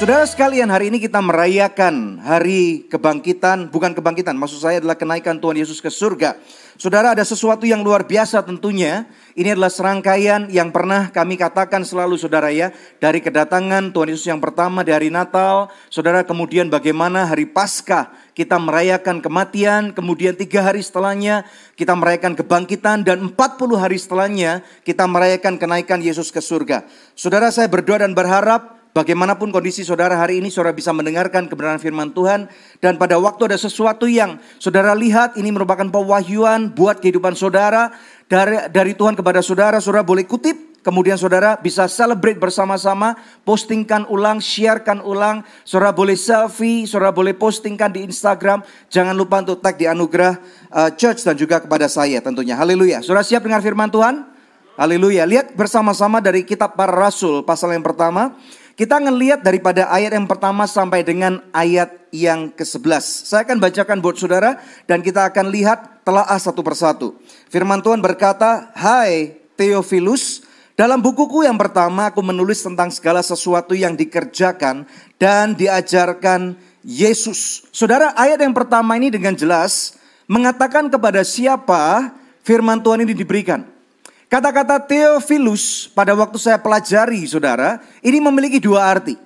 Saudara sekalian, hari ini kita merayakan hari kebangkitan, bukan kebangkitan, maksud saya adalah kenaikan Tuhan Yesus ke surga. Saudara, ada sesuatu yang luar biasa tentunya. Ini adalah serangkaian yang pernah kami katakan selalu saudara ya. Dari kedatangan Tuhan Yesus yang pertama di hari Natal. Saudara, kemudian bagaimana hari Paskah kita merayakan kematian. Kemudian tiga hari setelahnya kita merayakan kebangkitan. Dan 40 hari setelahnya kita merayakan kenaikan Yesus ke surga. Saudara, saya berdoa dan berharap Bagaimanapun kondisi saudara hari ini, saudara bisa mendengarkan kebenaran firman Tuhan. Dan pada waktu ada sesuatu yang saudara lihat, ini merupakan pewahyuan buat kehidupan saudara. Dari, dari Tuhan kepada saudara, saudara boleh kutip. Kemudian saudara bisa celebrate bersama-sama, postingkan ulang, sharekan ulang. Saudara boleh selfie, saudara boleh postingkan di Instagram. Jangan lupa untuk tag di anugerah uh, church dan juga kepada saya tentunya. Haleluya. Saudara siap dengar firman Tuhan? Haleluya. Lihat bersama-sama dari kitab para rasul pasal yang pertama. Kita ngelihat daripada ayat yang pertama sampai dengan ayat yang ke-11. Saya akan bacakan buat saudara dan kita akan lihat telaah satu persatu. Firman Tuhan berkata, Hai Theophilus, dalam bukuku yang pertama aku menulis tentang segala sesuatu yang dikerjakan dan diajarkan Yesus. Saudara, ayat yang pertama ini dengan jelas mengatakan kepada siapa firman Tuhan ini diberikan. Kata-kata Theophilus pada waktu saya pelajari saudara, ini memiliki dua arti.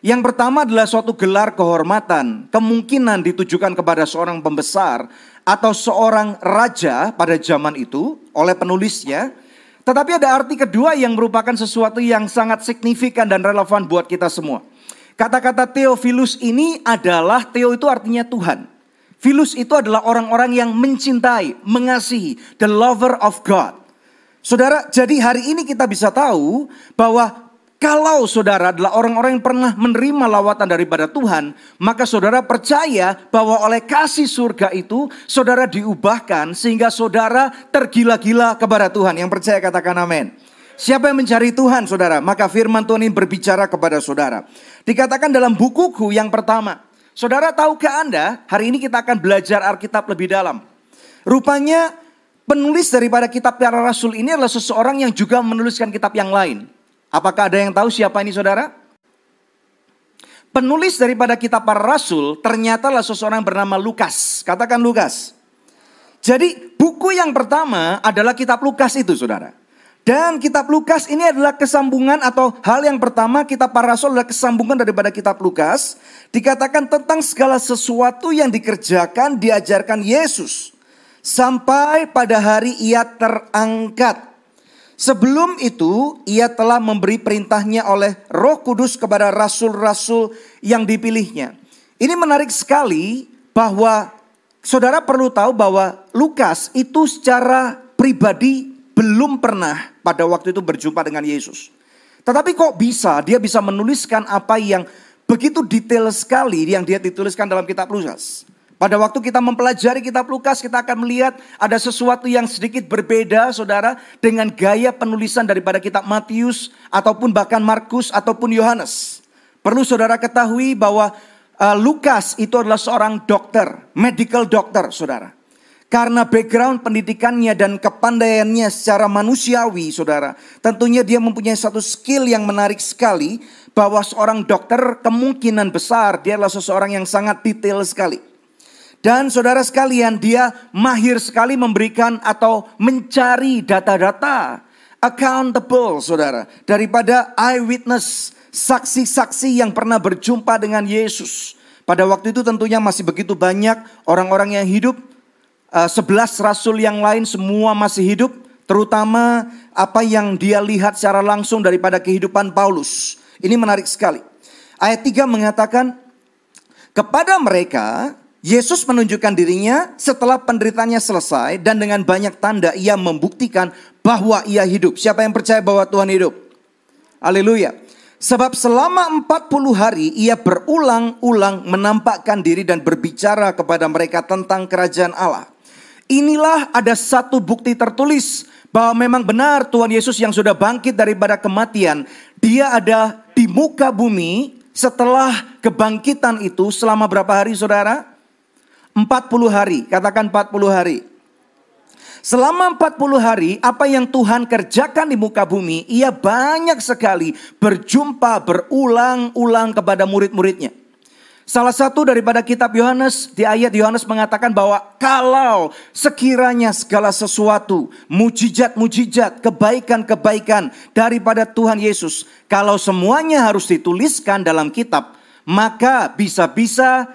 Yang pertama adalah suatu gelar kehormatan, kemungkinan ditujukan kepada seorang pembesar atau seorang raja pada zaman itu oleh penulisnya. Tetapi ada arti kedua yang merupakan sesuatu yang sangat signifikan dan relevan buat kita semua. Kata-kata Theophilus ini adalah Theo itu artinya Tuhan. Philus itu adalah orang-orang yang mencintai, mengasihi, the lover of God. Saudara, jadi hari ini kita bisa tahu bahwa kalau saudara adalah orang-orang yang pernah menerima lawatan daripada Tuhan, maka saudara percaya bahwa oleh kasih surga itu, saudara diubahkan sehingga saudara tergila-gila kepada Tuhan. Yang percaya katakan amin. Siapa yang mencari Tuhan, saudara? Maka firman Tuhan ini berbicara kepada saudara. Dikatakan dalam bukuku yang pertama. Saudara tahukah Anda, hari ini kita akan belajar Alkitab lebih dalam. Rupanya Penulis daripada kitab para rasul ini adalah seseorang yang juga menuliskan kitab yang lain. Apakah ada yang tahu siapa ini saudara? Penulis daripada kitab para rasul ternyata adalah seseorang bernama Lukas. Katakan Lukas. Jadi buku yang pertama adalah kitab Lukas itu saudara. Dan kitab Lukas ini adalah kesambungan atau hal yang pertama kitab para rasul adalah kesambungan daripada kitab Lukas. Dikatakan tentang segala sesuatu yang dikerjakan, diajarkan Yesus sampai pada hari ia terangkat. Sebelum itu, ia telah memberi perintahnya oleh Roh Kudus kepada rasul-rasul yang dipilihnya. Ini menarik sekali bahwa saudara perlu tahu bahwa Lukas itu secara pribadi belum pernah pada waktu itu berjumpa dengan Yesus. Tetapi kok bisa dia bisa menuliskan apa yang begitu detail sekali yang dia dituliskan dalam kitab Lukas. Pada waktu kita mempelajari kitab Lukas, kita akan melihat ada sesuatu yang sedikit berbeda, saudara, dengan gaya penulisan daripada kitab Matius, ataupun bahkan Markus, ataupun Yohanes. Perlu saudara ketahui bahwa uh, Lukas itu adalah seorang dokter, medical doctor, saudara. Karena background pendidikannya dan kepandaiannya secara manusiawi, saudara. Tentunya dia mempunyai satu skill yang menarik sekali, bahwa seorang dokter kemungkinan besar dia adalah seseorang yang sangat detail sekali. Dan saudara sekalian, dia mahir sekali memberikan atau mencari data-data accountable, saudara, daripada eyewitness, saksi-saksi yang pernah berjumpa dengan Yesus. Pada waktu itu tentunya masih begitu banyak orang-orang yang hidup. Eh, sebelas rasul yang lain semua masih hidup. Terutama apa yang dia lihat secara langsung daripada kehidupan Paulus. Ini menarik sekali. Ayat 3 mengatakan, kepada mereka Yesus menunjukkan dirinya setelah penderitanya selesai dan dengan banyak tanda ia membuktikan bahwa ia hidup. Siapa yang percaya bahwa Tuhan hidup? Haleluya. Sebab selama 40 hari ia berulang-ulang menampakkan diri dan berbicara kepada mereka tentang kerajaan Allah. Inilah ada satu bukti tertulis bahwa memang benar Tuhan Yesus yang sudah bangkit daripada kematian. Dia ada di muka bumi setelah kebangkitan itu selama berapa hari saudara? 40 hari, katakan 40 hari. Selama 40 hari, apa yang Tuhan kerjakan di muka bumi, ia banyak sekali berjumpa berulang-ulang kepada murid-muridnya. Salah satu daripada kitab Yohanes, di ayat Yohanes mengatakan bahwa kalau sekiranya segala sesuatu, mujizat-mujizat, kebaikan-kebaikan daripada Tuhan Yesus, kalau semuanya harus dituliskan dalam kitab, maka bisa-bisa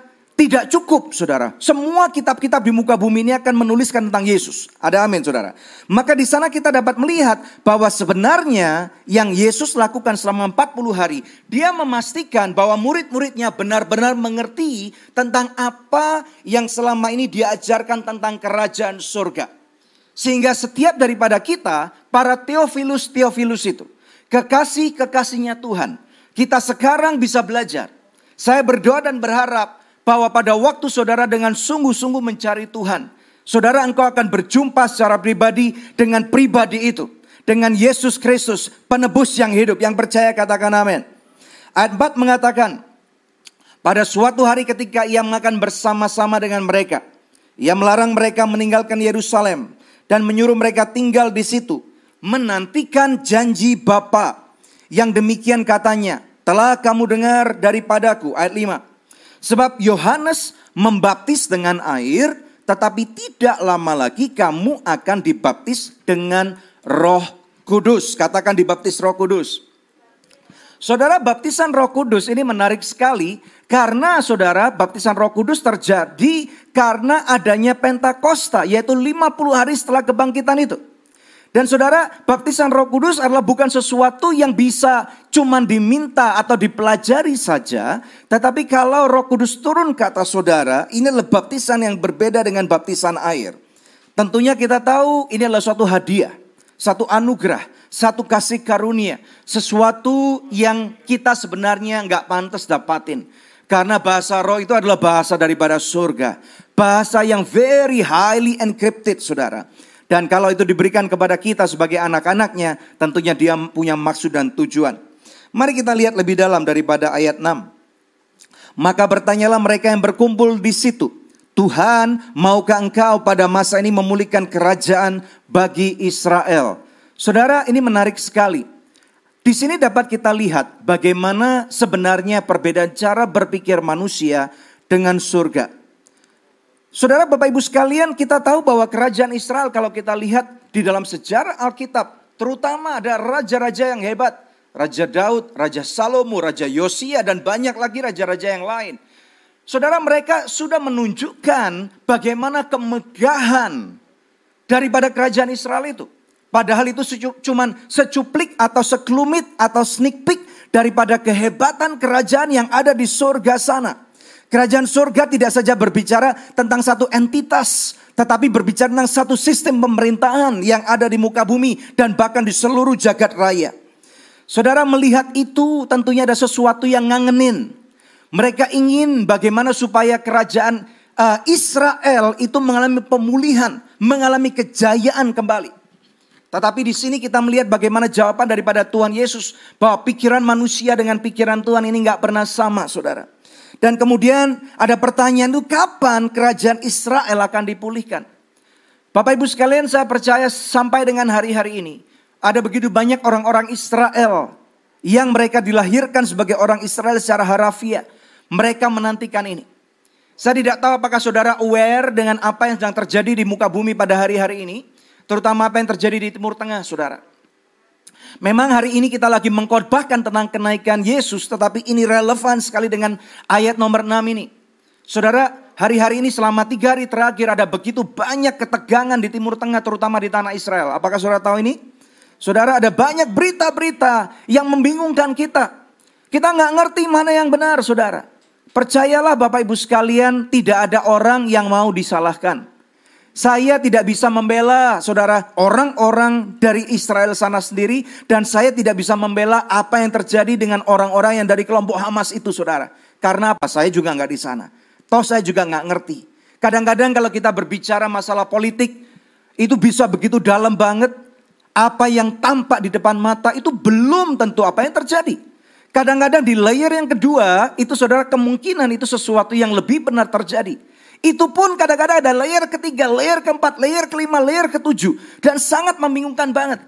tidak cukup, saudara. Semua kitab-kitab di muka bumi ini akan menuliskan tentang Yesus. Ada amin, saudara. Maka di sana kita dapat melihat bahwa sebenarnya yang Yesus lakukan selama 40 hari, dia memastikan bahwa murid-muridnya benar-benar mengerti tentang apa yang selama ini diajarkan tentang kerajaan surga. Sehingga setiap daripada kita, para teofilus-teofilus itu, kekasih-kekasihnya Tuhan, kita sekarang bisa belajar. Saya berdoa dan berharap bahwa pada waktu saudara dengan sungguh-sungguh mencari Tuhan, saudara engkau akan berjumpa secara pribadi dengan pribadi itu. Dengan Yesus Kristus, penebus yang hidup, yang percaya katakan amin. Ayat 4 mengatakan, pada suatu hari ketika ia makan bersama-sama dengan mereka, ia melarang mereka meninggalkan Yerusalem dan menyuruh mereka tinggal di situ, menantikan janji Bapa yang demikian katanya, telah kamu dengar daripadaku, ayat 5. Sebab Yohanes membaptis dengan air, tetapi tidak lama lagi kamu akan dibaptis dengan Roh Kudus. Katakan dibaptis Roh Kudus. Saudara, baptisan Roh Kudus ini menarik sekali karena saudara, baptisan Roh Kudus terjadi karena adanya Pentakosta, yaitu 50 hari setelah kebangkitan itu. Dan saudara, baptisan roh kudus adalah bukan sesuatu yang bisa cuma diminta atau dipelajari saja. Tetapi kalau roh kudus turun ke atas saudara, ini adalah baptisan yang berbeda dengan baptisan air. Tentunya kita tahu ini adalah suatu hadiah, satu anugerah, satu kasih karunia. Sesuatu yang kita sebenarnya nggak pantas dapatin. Karena bahasa roh itu adalah bahasa daripada surga. Bahasa yang very highly encrypted saudara. Dan kalau itu diberikan kepada kita sebagai anak-anaknya, tentunya dia punya maksud dan tujuan. Mari kita lihat lebih dalam daripada ayat 6. Maka bertanyalah mereka yang berkumpul di situ. Tuhan, maukah engkau pada masa ini memulihkan kerajaan bagi Israel? Saudara, ini menarik sekali. Di sini dapat kita lihat bagaimana sebenarnya perbedaan cara berpikir manusia dengan surga. Saudara Bapak Ibu sekalian kita tahu bahwa kerajaan Israel kalau kita lihat di dalam sejarah Alkitab. Terutama ada raja-raja yang hebat. Raja Daud, Raja Salomo, Raja Yosia dan banyak lagi raja-raja yang lain. Saudara mereka sudah menunjukkan bagaimana kemegahan daripada kerajaan Israel itu. Padahal itu cuma secuplik atau sekelumit atau sneak peek daripada kehebatan kerajaan yang ada di surga sana. Kerajaan surga tidak saja berbicara tentang satu entitas, tetapi berbicara tentang satu sistem pemerintahan yang ada di muka bumi dan bahkan di seluruh jagat raya. Saudara melihat itu tentunya ada sesuatu yang ngangenin. Mereka ingin bagaimana supaya kerajaan uh, Israel itu mengalami pemulihan, mengalami kejayaan kembali. Tetapi di sini kita melihat bagaimana jawaban daripada Tuhan Yesus bahwa pikiran manusia dengan pikiran Tuhan ini nggak pernah sama, saudara. Dan kemudian ada pertanyaan itu kapan kerajaan Israel akan dipulihkan? Bapak Ibu sekalian saya percaya sampai dengan hari-hari ini. Ada begitu banyak orang-orang Israel yang mereka dilahirkan sebagai orang Israel secara harafiah. Mereka menantikan ini. Saya tidak tahu apakah saudara aware dengan apa yang sedang terjadi di muka bumi pada hari-hari ini. Terutama apa yang terjadi di Timur Tengah saudara. Memang hari ini kita lagi mengkorbankan tentang kenaikan Yesus, tetapi ini relevan sekali dengan ayat nomor 6 ini. Saudara, hari-hari ini selama tiga hari terakhir ada begitu banyak ketegangan di Timur Tengah, terutama di tanah Israel. Apakah saudara tahu ini? Saudara, ada banyak berita-berita yang membingungkan kita. Kita nggak ngerti mana yang benar, saudara. Percayalah Bapak Ibu sekalian, tidak ada orang yang mau disalahkan. Saya tidak bisa membela saudara orang-orang dari Israel sana sendiri dan saya tidak bisa membela apa yang terjadi dengan orang-orang yang dari kelompok Hamas itu saudara. Karena apa? Saya juga nggak di sana. Toh saya juga nggak ngerti. Kadang-kadang kalau kita berbicara masalah politik itu bisa begitu dalam banget. Apa yang tampak di depan mata itu belum tentu apa yang terjadi. Kadang-kadang di layer yang kedua itu saudara kemungkinan itu sesuatu yang lebih benar terjadi. Itu pun kadang-kadang ada layer ketiga, layer keempat, layer kelima, layer ketujuh. Dan sangat membingungkan banget.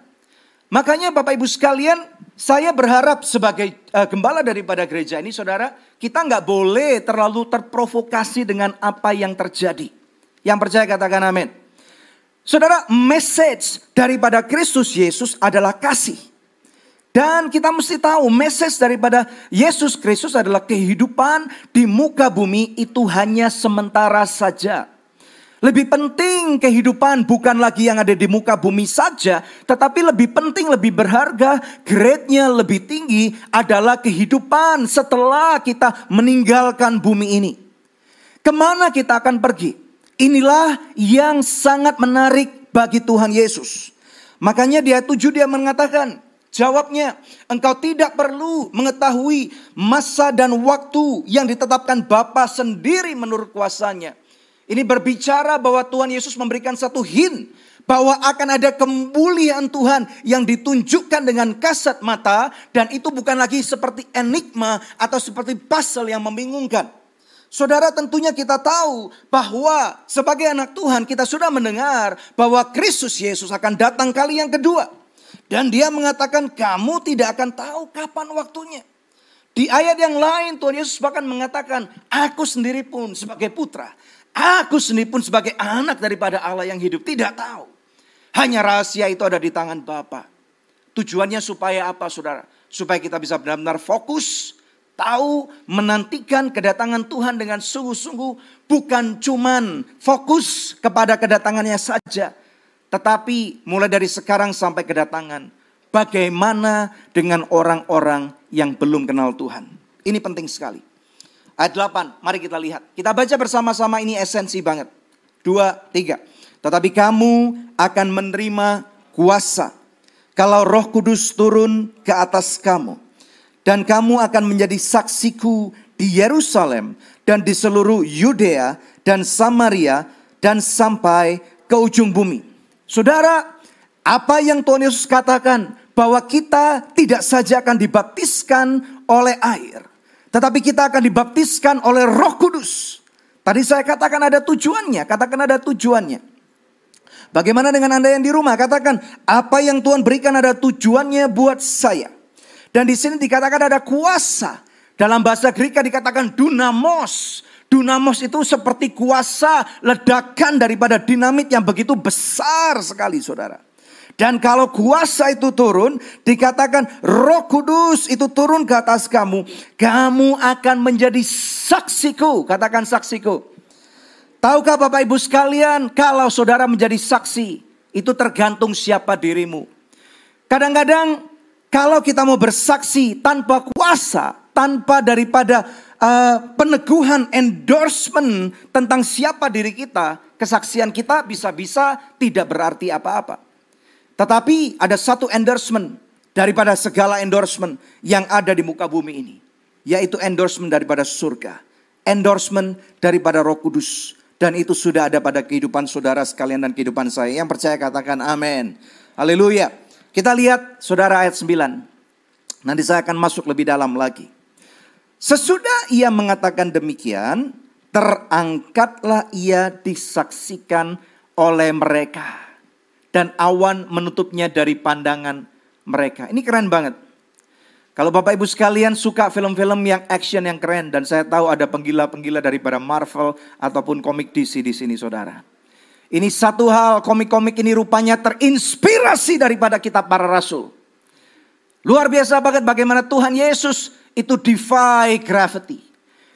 Makanya Bapak Ibu sekalian, saya berharap sebagai uh, gembala daripada gereja ini saudara, kita nggak boleh terlalu terprovokasi dengan apa yang terjadi. Yang percaya katakan amin. Saudara, message daripada Kristus Yesus adalah kasih. Dan kita mesti tahu message daripada Yesus Kristus adalah kehidupan di muka bumi itu hanya sementara saja. Lebih penting kehidupan bukan lagi yang ada di muka bumi saja, tetapi lebih penting, lebih berharga, grade-nya lebih tinggi adalah kehidupan setelah kita meninggalkan bumi ini. Ke mana kita akan pergi? Inilah yang sangat menarik bagi Tuhan Yesus. Makanya dia tujuh dia mengatakan, Jawabnya, engkau tidak perlu mengetahui masa dan waktu yang ditetapkan Bapa sendiri menurut kuasanya. Ini berbicara bahwa Tuhan Yesus memberikan satu hint bahwa akan ada kemuliaan Tuhan yang ditunjukkan dengan kasat mata dan itu bukan lagi seperti enigma atau seperti puzzle yang membingungkan. Saudara tentunya kita tahu bahwa sebagai anak Tuhan kita sudah mendengar bahwa Kristus Yesus akan datang kali yang kedua. Dan dia mengatakan kamu tidak akan tahu kapan waktunya. Di ayat yang lain Tuhan Yesus bahkan mengatakan aku sendiri pun sebagai putra Aku sendiri pun sebagai anak daripada Allah yang hidup tidak tahu. Hanya rahasia itu ada di tangan Bapa. Tujuannya supaya apa saudara? Supaya kita bisa benar-benar fokus, tahu, menantikan kedatangan Tuhan dengan sungguh-sungguh. Bukan cuman fokus kepada kedatangannya saja. Tetapi mulai dari sekarang sampai kedatangan. Bagaimana dengan orang-orang yang belum kenal Tuhan? Ini penting sekali. Ayat 8, mari kita lihat. Kita baca bersama-sama ini esensi banget. Dua, tiga. Tetapi kamu akan menerima kuasa. Kalau roh kudus turun ke atas kamu. Dan kamu akan menjadi saksiku di Yerusalem dan di seluruh Yudea dan Samaria dan sampai ke ujung bumi. Saudara, apa yang Tuhan Yesus katakan bahwa kita tidak saja akan dibaptiskan oleh air, tetapi kita akan dibaptiskan oleh roh kudus. Tadi saya katakan ada tujuannya, katakan ada tujuannya. Bagaimana dengan Anda yang di rumah? Katakan, apa yang Tuhan berikan ada tujuannya buat saya. Dan di sini dikatakan ada kuasa. Dalam bahasa Greka dikatakan dunamos. Dunamos itu seperti kuasa ledakan daripada dinamit yang begitu besar sekali saudara. Dan kalau kuasa itu turun, dikatakan roh kudus itu turun ke atas kamu. Kamu akan menjadi saksiku. Katakan saksiku. Tahukah Bapak Ibu sekalian, kalau saudara menjadi saksi, itu tergantung siapa dirimu. Kadang-kadang kalau kita mau bersaksi tanpa kuasa, tanpa daripada uh, peneguhan endorsement tentang siapa diri kita, kesaksian kita bisa-bisa tidak berarti apa-apa. Tetapi ada satu endorsement daripada segala endorsement yang ada di muka bumi ini. Yaitu endorsement daripada surga. Endorsement daripada roh kudus. Dan itu sudah ada pada kehidupan saudara sekalian dan kehidupan saya. Yang percaya katakan amin. Haleluya. Kita lihat saudara ayat 9. Nanti saya akan masuk lebih dalam lagi. Sesudah ia mengatakan demikian, terangkatlah ia disaksikan oleh mereka dan awan menutupnya dari pandangan mereka. Ini keren banget. Kalau Bapak Ibu sekalian suka film-film yang action yang keren dan saya tahu ada penggila-penggila daripada Marvel ataupun komik DC di sini Saudara. Ini satu hal komik-komik ini rupanya terinspirasi daripada kitab para rasul. Luar biasa banget bagaimana Tuhan Yesus itu defy gravity.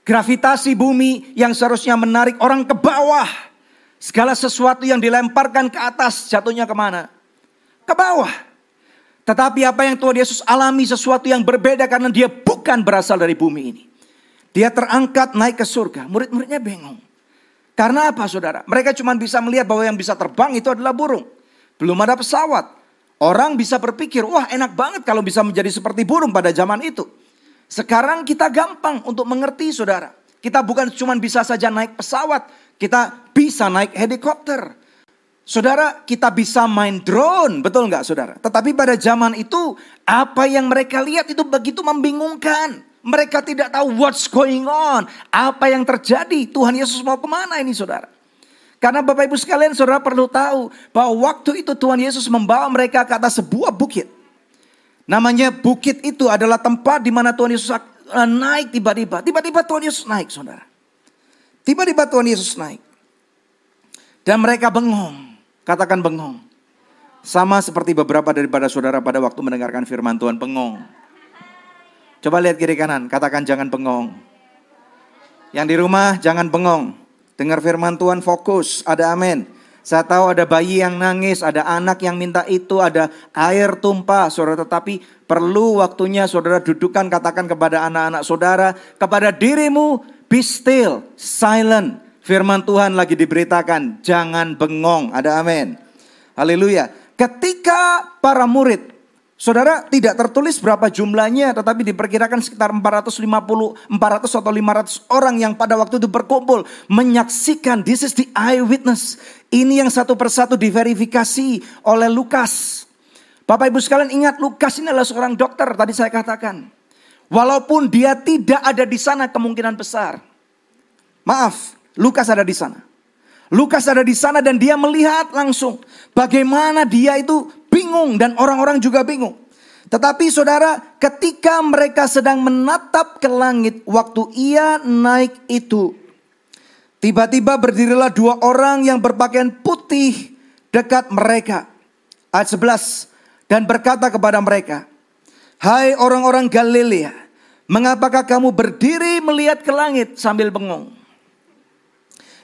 Gravitasi bumi yang seharusnya menarik orang ke bawah Segala sesuatu yang dilemparkan ke atas jatuhnya ke mana? Ke bawah. Tetapi apa yang Tuhan Yesus alami sesuatu yang berbeda karena dia bukan berasal dari bumi ini. Dia terangkat naik ke surga. Murid-muridnya bingung. Karena apa saudara? Mereka cuma bisa melihat bahwa yang bisa terbang itu adalah burung. Belum ada pesawat. Orang bisa berpikir, wah enak banget kalau bisa menjadi seperti burung pada zaman itu. Sekarang kita gampang untuk mengerti saudara. Kita bukan cuma bisa saja naik pesawat, kita bisa naik helikopter. Saudara, kita bisa main drone, betul nggak saudara? Tetapi pada zaman itu, apa yang mereka lihat itu begitu membingungkan. Mereka tidak tahu what's going on. Apa yang terjadi. Tuhan Yesus mau ke mana ini saudara. Karena Bapak Ibu sekalian saudara perlu tahu bahwa waktu itu Tuhan Yesus membawa mereka ke atas sebuah bukit. Namanya bukit itu adalah tempat di mana Tuhan Yesus naik tiba-tiba. Tiba-tiba Tuhan Yesus naik saudara. Tiba-tiba Tuhan Yesus naik. Dan mereka bengong. Katakan bengong. Sama seperti beberapa daripada saudara pada waktu mendengarkan firman Tuhan bengong. Coba lihat kiri kanan, katakan jangan bengong. Yang di rumah jangan bengong. Dengar firman Tuhan fokus, ada amin. Saya tahu ada bayi yang nangis, ada anak yang minta itu, ada air tumpah, saudara. Tetapi perlu waktunya saudara dudukan, katakan kepada anak-anak saudara, kepada dirimu, be still, silent. Firman Tuhan lagi diberitakan, jangan bengong. Ada amin. Haleluya. Ketika para murid Saudara tidak tertulis berapa jumlahnya tetapi diperkirakan sekitar 450, 400 atau 500 orang yang pada waktu itu berkumpul menyaksikan this is the eyewitness. Ini yang satu persatu diverifikasi oleh Lukas. Bapak Ibu sekalian ingat Lukas ini adalah seorang dokter tadi saya katakan. Walaupun dia tidak ada di sana kemungkinan besar. Maaf, Lukas ada di sana. Lukas ada di sana dan dia melihat langsung bagaimana dia itu bingung dan orang-orang juga bingung. Tetapi saudara, ketika mereka sedang menatap ke langit waktu ia naik itu, tiba-tiba berdirilah dua orang yang berpakaian putih dekat mereka. Ayat 11 dan berkata kepada mereka, "Hai orang-orang Galilea, mengapakah kamu berdiri melihat ke langit sambil bengong?"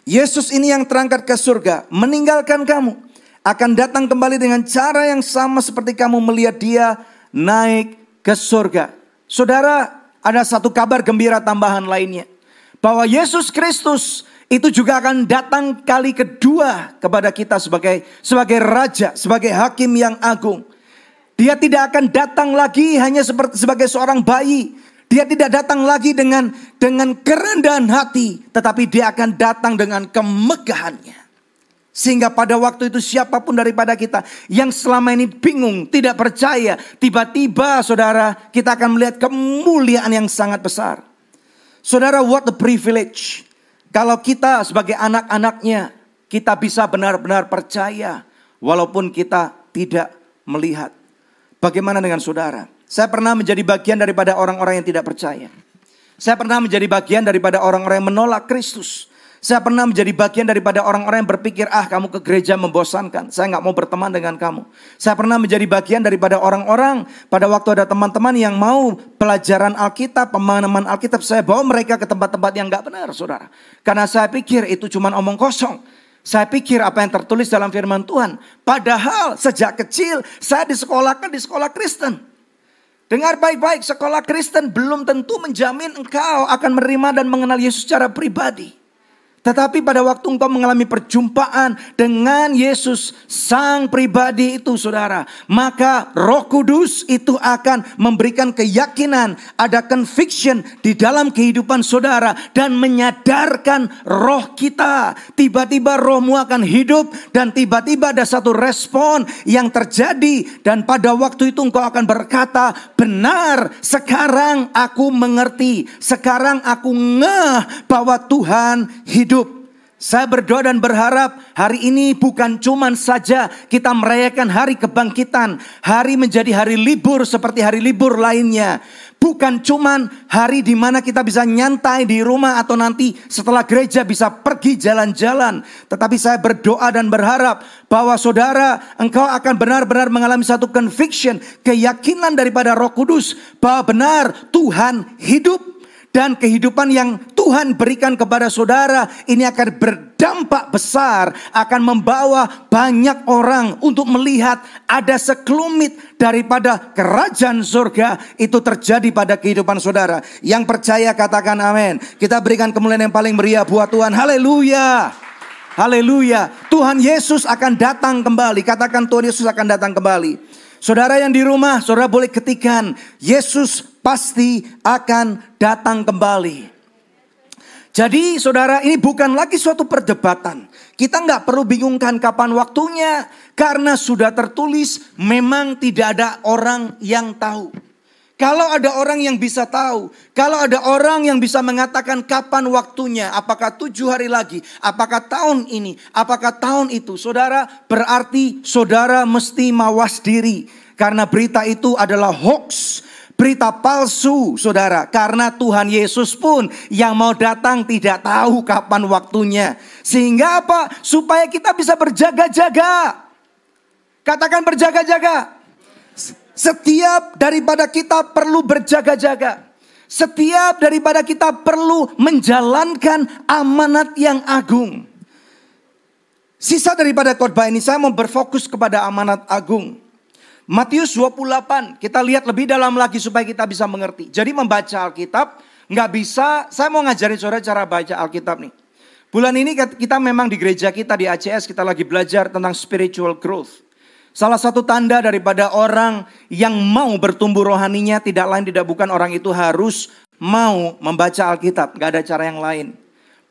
Yesus ini yang terangkat ke surga, meninggalkan kamu akan datang kembali dengan cara yang sama seperti kamu melihat dia naik ke surga. Saudara, ada satu kabar gembira tambahan lainnya. Bahwa Yesus Kristus itu juga akan datang kali kedua kepada kita sebagai sebagai raja, sebagai hakim yang agung. Dia tidak akan datang lagi hanya seperti sebagai seorang bayi. Dia tidak datang lagi dengan dengan kerendahan hati, tetapi dia akan datang dengan kemegahannya. Sehingga pada waktu itu siapa pun daripada kita yang selama ini bingung, tidak percaya, tiba-tiba saudara kita akan melihat kemuliaan yang sangat besar. Saudara, what the privilege. Kalau kita sebagai anak-anaknya, kita bisa benar-benar percaya walaupun kita tidak melihat. Bagaimana dengan saudara? Saya pernah menjadi bagian daripada orang-orang yang tidak percaya. Saya pernah menjadi bagian daripada orang-orang yang menolak Kristus. Saya pernah menjadi bagian daripada orang-orang yang berpikir, ah kamu ke gereja membosankan. Saya nggak mau berteman dengan kamu. Saya pernah menjadi bagian daripada orang-orang pada waktu ada teman-teman yang mau pelajaran Alkitab, pemahaman Alkitab. Saya bawa mereka ke tempat-tempat yang nggak benar, saudara. Karena saya pikir itu cuma omong kosong. Saya pikir apa yang tertulis dalam firman Tuhan. Padahal sejak kecil saya disekolahkan di sekolah Kristen. Dengar baik-baik, sekolah Kristen belum tentu menjamin engkau akan menerima dan mengenal Yesus secara pribadi. Tetapi pada waktu engkau mengalami perjumpaan dengan Yesus sang pribadi itu saudara. Maka roh kudus itu akan memberikan keyakinan. Ada conviction di dalam kehidupan saudara. Dan menyadarkan roh kita. Tiba-tiba rohmu akan hidup. Dan tiba-tiba ada satu respon yang terjadi. Dan pada waktu itu engkau akan berkata. Benar sekarang aku mengerti. Sekarang aku ngeh bahwa Tuhan hidup saya berdoa dan berharap hari ini bukan cuma saja kita merayakan hari kebangkitan. Hari menjadi hari libur seperti hari libur lainnya. Bukan cuma hari di mana kita bisa nyantai di rumah atau nanti setelah gereja bisa pergi jalan-jalan. Tetapi saya berdoa dan berharap bahwa saudara engkau akan benar-benar mengalami satu conviction. Keyakinan daripada roh kudus bahwa benar Tuhan hidup dan kehidupan yang Tuhan berikan kepada saudara ini akan berdampak besar, akan membawa banyak orang untuk melihat ada sekelumit daripada kerajaan surga itu terjadi pada kehidupan saudara. Yang percaya katakan amin. Kita berikan kemuliaan yang paling meriah buat Tuhan. Haleluya. Haleluya. Tuhan Yesus akan datang kembali. Katakan Tuhan Yesus akan datang kembali. Saudara yang di rumah, saudara boleh ketikan, Yesus pasti akan datang kembali. Jadi saudara ini bukan lagi suatu perdebatan. Kita nggak perlu bingungkan kapan waktunya. Karena sudah tertulis memang tidak ada orang yang tahu. Kalau ada orang yang bisa tahu, kalau ada orang yang bisa mengatakan kapan waktunya, apakah tujuh hari lagi, apakah tahun ini, apakah tahun itu, saudara, berarti saudara mesti mawas diri. Karena berita itu adalah hoax, berita palsu, saudara. Karena Tuhan Yesus pun yang mau datang tidak tahu kapan waktunya. Sehingga apa? Supaya kita bisa berjaga-jaga. Katakan berjaga-jaga. Setiap daripada kita perlu berjaga-jaga. Setiap daripada kita perlu menjalankan amanat yang agung. Sisa daripada khotbah ini saya mau berfokus kepada amanat agung. Matius 28, kita lihat lebih dalam lagi supaya kita bisa mengerti. Jadi membaca Alkitab nggak bisa, saya mau ngajarin saudara cara baca Alkitab nih. Bulan ini kita memang di gereja kita di ACS kita lagi belajar tentang spiritual growth. Salah satu tanda daripada orang yang mau bertumbuh rohaninya tidak lain tidak bukan orang itu harus mau membaca Alkitab. Gak ada cara yang lain.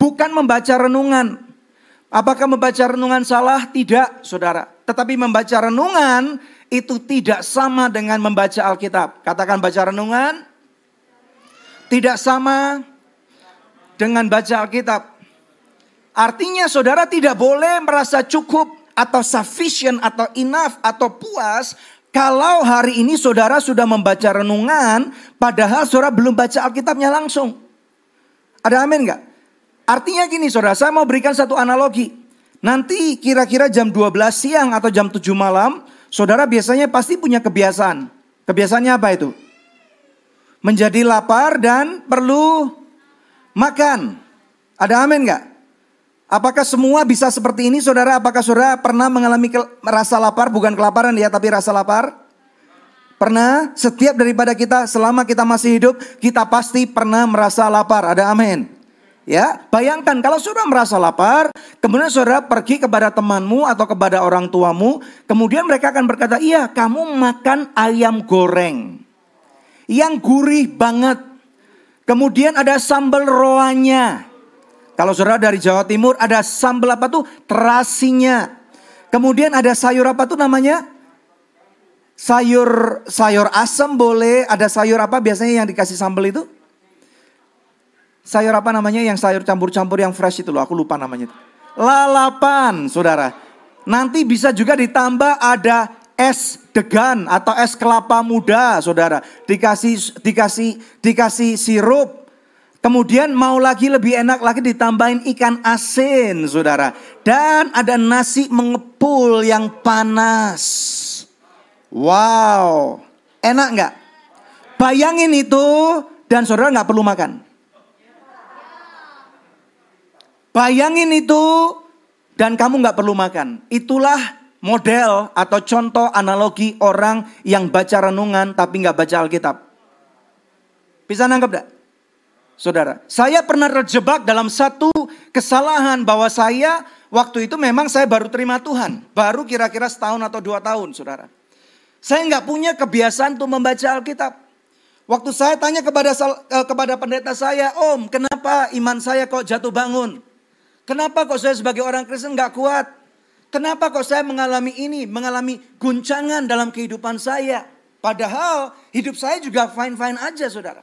Bukan membaca renungan. Apakah membaca renungan salah? Tidak, saudara. Tetapi membaca renungan itu tidak sama dengan membaca Alkitab. Katakan baca renungan. Tidak sama dengan baca Alkitab. Artinya saudara tidak boleh merasa cukup atau sufficient atau enough atau puas kalau hari ini saudara sudah membaca renungan padahal saudara belum baca Alkitabnya langsung. Ada amin nggak? Artinya gini saudara, saya mau berikan satu analogi. Nanti kira-kira jam 12 siang atau jam 7 malam, saudara biasanya pasti punya kebiasaan. Kebiasaannya apa itu? Menjadi lapar dan perlu makan. Ada amin nggak? Apakah semua bisa seperti ini saudara? Apakah saudara pernah mengalami rasa lapar? Bukan kelaparan ya, tapi rasa lapar? Pernah? Setiap daripada kita selama kita masih hidup, kita pasti pernah merasa lapar. Ada amin. Ya, bayangkan kalau saudara merasa lapar, kemudian saudara pergi kepada temanmu atau kepada orang tuamu, kemudian mereka akan berkata, "Iya, kamu makan ayam goreng yang gurih banget." Kemudian ada sambal roanya. Kalau saudara dari Jawa Timur ada sambal apa tuh? Terasinya. Kemudian ada sayur apa tuh namanya? Sayur sayur asam boleh, ada sayur apa biasanya yang dikasih sambal itu? Sayur apa namanya yang sayur campur-campur yang fresh itu loh, aku lupa namanya. Lalapan, saudara. Nanti bisa juga ditambah ada es degan atau es kelapa muda, saudara. Dikasih dikasih dikasih sirup, Kemudian mau lagi lebih enak lagi ditambahin ikan asin saudara. Dan ada nasi mengepul yang panas. Wow, enak nggak? Bayangin itu dan saudara nggak perlu makan. Bayangin itu dan kamu nggak perlu makan. Itulah model atau contoh analogi orang yang baca renungan tapi nggak baca Alkitab. Bisa nangkep gak? Saudara, saya pernah terjebak dalam satu kesalahan bahwa saya waktu itu memang saya baru terima Tuhan. Baru kira-kira setahun atau dua tahun, saudara. Saya nggak punya kebiasaan untuk membaca Alkitab. Waktu saya tanya kepada eh, kepada pendeta saya, Om, kenapa iman saya kok jatuh bangun? Kenapa kok saya sebagai orang Kristen nggak kuat? Kenapa kok saya mengalami ini, mengalami guncangan dalam kehidupan saya? Padahal hidup saya juga fine-fine aja, saudara.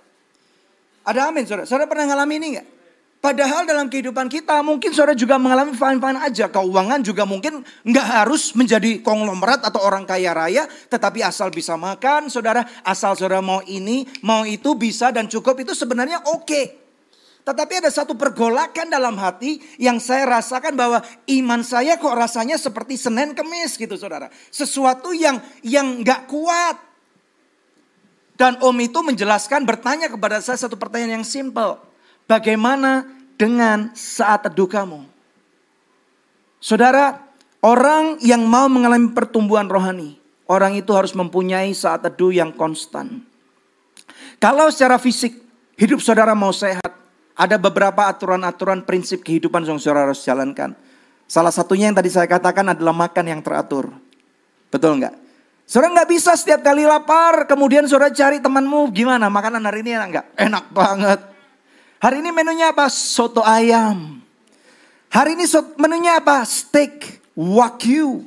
Ada amin saudara. Saudara pernah mengalami ini enggak? Padahal dalam kehidupan kita mungkin saudara juga mengalami fine-fine aja. Keuangan juga mungkin nggak harus menjadi konglomerat atau orang kaya raya. Tetapi asal bisa makan saudara, asal saudara mau ini, mau itu bisa dan cukup itu sebenarnya oke. Okay. Tetapi ada satu pergolakan dalam hati yang saya rasakan bahwa iman saya kok rasanya seperti Senin Kemis gitu saudara. Sesuatu yang yang nggak kuat. Dan om itu menjelaskan bertanya kepada saya satu pertanyaan yang simple. Bagaimana dengan saat teduh kamu? Saudara, orang yang mau mengalami pertumbuhan rohani, orang itu harus mempunyai saat teduh yang konstan. Kalau secara fisik hidup saudara mau sehat, ada beberapa aturan-aturan prinsip kehidupan yang saudara harus jalankan. Salah satunya yang tadi saya katakan adalah makan yang teratur. Betul nggak? Saudara nggak bisa setiap kali lapar, kemudian saudara cari temanmu gimana makanan hari ini enak nggak? Enak banget. Hari ini menunya apa? Soto ayam. Hari ini menunya apa? Steak wagyu.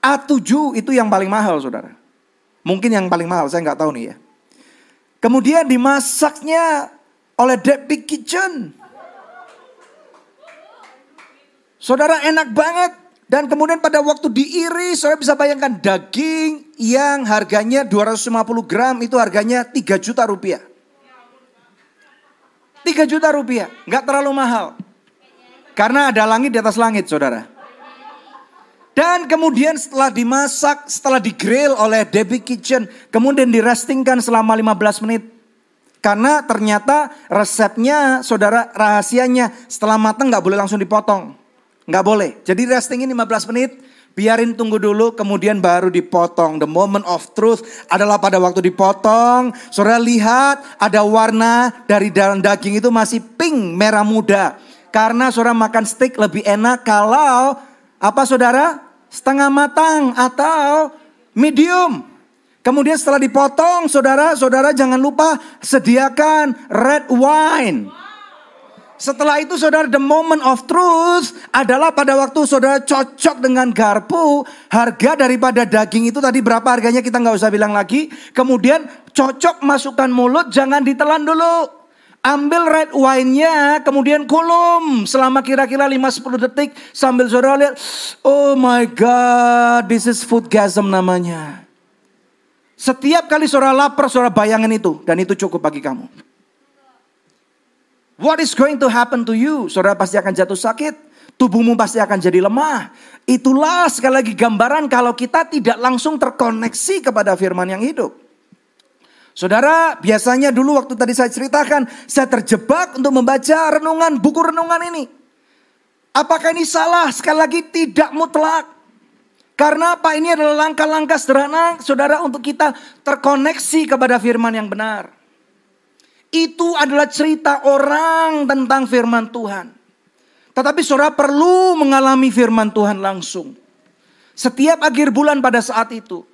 A7 itu yang paling mahal saudara. Mungkin yang paling mahal, saya nggak tahu nih ya. Kemudian dimasaknya oleh Debbie Kitchen. Saudara enak banget. Dan kemudian pada waktu diiris, saudara bisa bayangkan daging yang harganya 250 gram itu harganya 3 juta rupiah. 3 juta rupiah, nggak terlalu mahal. Karena ada langit di atas langit saudara. Dan kemudian setelah dimasak, setelah digrill oleh Debbie Kitchen, kemudian direstingkan selama 15 menit. Karena ternyata resepnya, saudara rahasianya setelah matang nggak boleh langsung dipotong. Nggak boleh. Jadi restingin 15 menit, biarin tunggu dulu, kemudian baru dipotong. The moment of truth adalah pada waktu dipotong, saudara lihat ada warna dari dalam daging itu masih pink, merah muda. Karena saudara makan steak lebih enak kalau apa saudara? Setengah matang atau medium. Kemudian setelah dipotong, saudara, saudara jangan lupa sediakan red wine. Setelah itu saudara the moment of truth adalah pada waktu saudara cocok dengan garpu. Harga daripada daging itu tadi berapa harganya kita nggak usah bilang lagi. Kemudian cocok masukkan mulut jangan ditelan dulu. Ambil red wine-nya, kemudian kulum selama kira-kira 5-10 detik sambil saudara lihat, oh my god, this is food gasm namanya. Setiap kali saudara lapar, saudara bayangin itu, dan itu cukup bagi kamu. What is going to happen to you? Saudara pasti akan jatuh sakit. Tubuhmu pasti akan jadi lemah. Itulah sekali lagi gambaran kalau kita tidak langsung terkoneksi kepada firman yang hidup. Saudara, biasanya dulu waktu tadi saya ceritakan, saya terjebak untuk membaca renungan, buku renungan ini. Apakah ini salah? Sekali lagi tidak mutlak. Karena apa? Ini adalah langkah-langkah sederhana, saudara, untuk kita terkoneksi kepada firman yang benar. Itu adalah cerita orang tentang firman Tuhan. Tetapi saudara perlu mengalami firman Tuhan langsung. Setiap akhir bulan pada saat itu.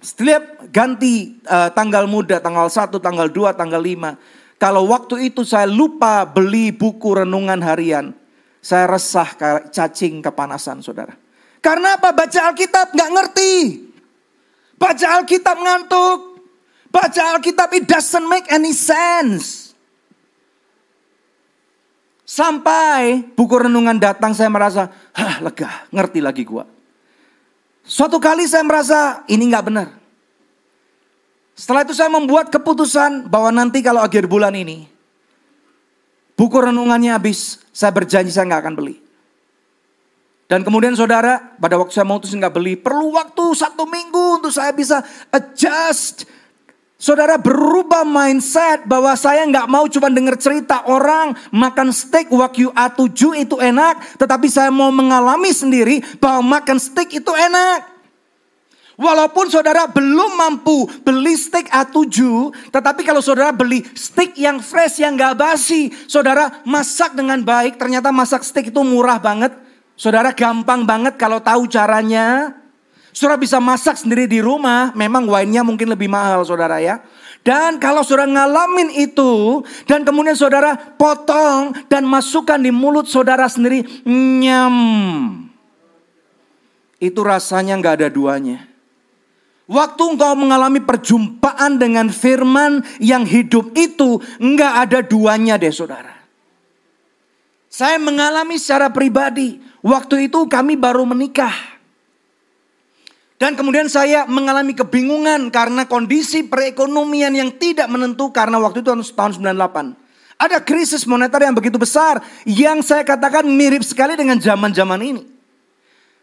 Setiap ganti uh, tanggal muda, tanggal 1, tanggal 2, tanggal 5. Kalau waktu itu saya lupa beli buku renungan harian. Saya resah cacing kepanasan saudara. Karena apa? Baca Alkitab nggak ngerti. Baca Alkitab ngantuk. Baca Alkitab it doesn't make any sense. Sampai buku renungan datang saya merasa, hah lega, ngerti lagi gua. Suatu kali saya merasa ini nggak benar. Setelah itu saya membuat keputusan bahwa nanti kalau akhir bulan ini, buku renungannya habis, saya berjanji saya nggak akan beli. Dan kemudian saudara, pada waktu saya mau nggak beli, perlu waktu satu minggu untuk saya bisa adjust Saudara berubah mindset bahwa saya nggak mau cuma dengar cerita orang makan steak Wagyu A7 itu enak, tetapi saya mau mengalami sendiri bahwa makan steak itu enak. Walaupun saudara belum mampu beli steak A7, tetapi kalau saudara beli steak yang fresh, yang gak basi, saudara masak dengan baik, ternyata masak steak itu murah banget. Saudara gampang banget kalau tahu caranya. Saudara bisa masak sendiri di rumah, memang wine-nya mungkin lebih mahal saudara ya. Dan kalau saudara ngalamin itu, dan kemudian saudara potong dan masukkan di mulut saudara sendiri, nyam. Itu rasanya nggak ada duanya. Waktu engkau mengalami perjumpaan dengan firman yang hidup itu, nggak ada duanya deh saudara. Saya mengalami secara pribadi, waktu itu kami baru menikah. Dan kemudian saya mengalami kebingungan karena kondisi perekonomian yang tidak menentu karena waktu itu tahun 98. Ada krisis moneter yang begitu besar yang saya katakan mirip sekali dengan zaman-zaman ini.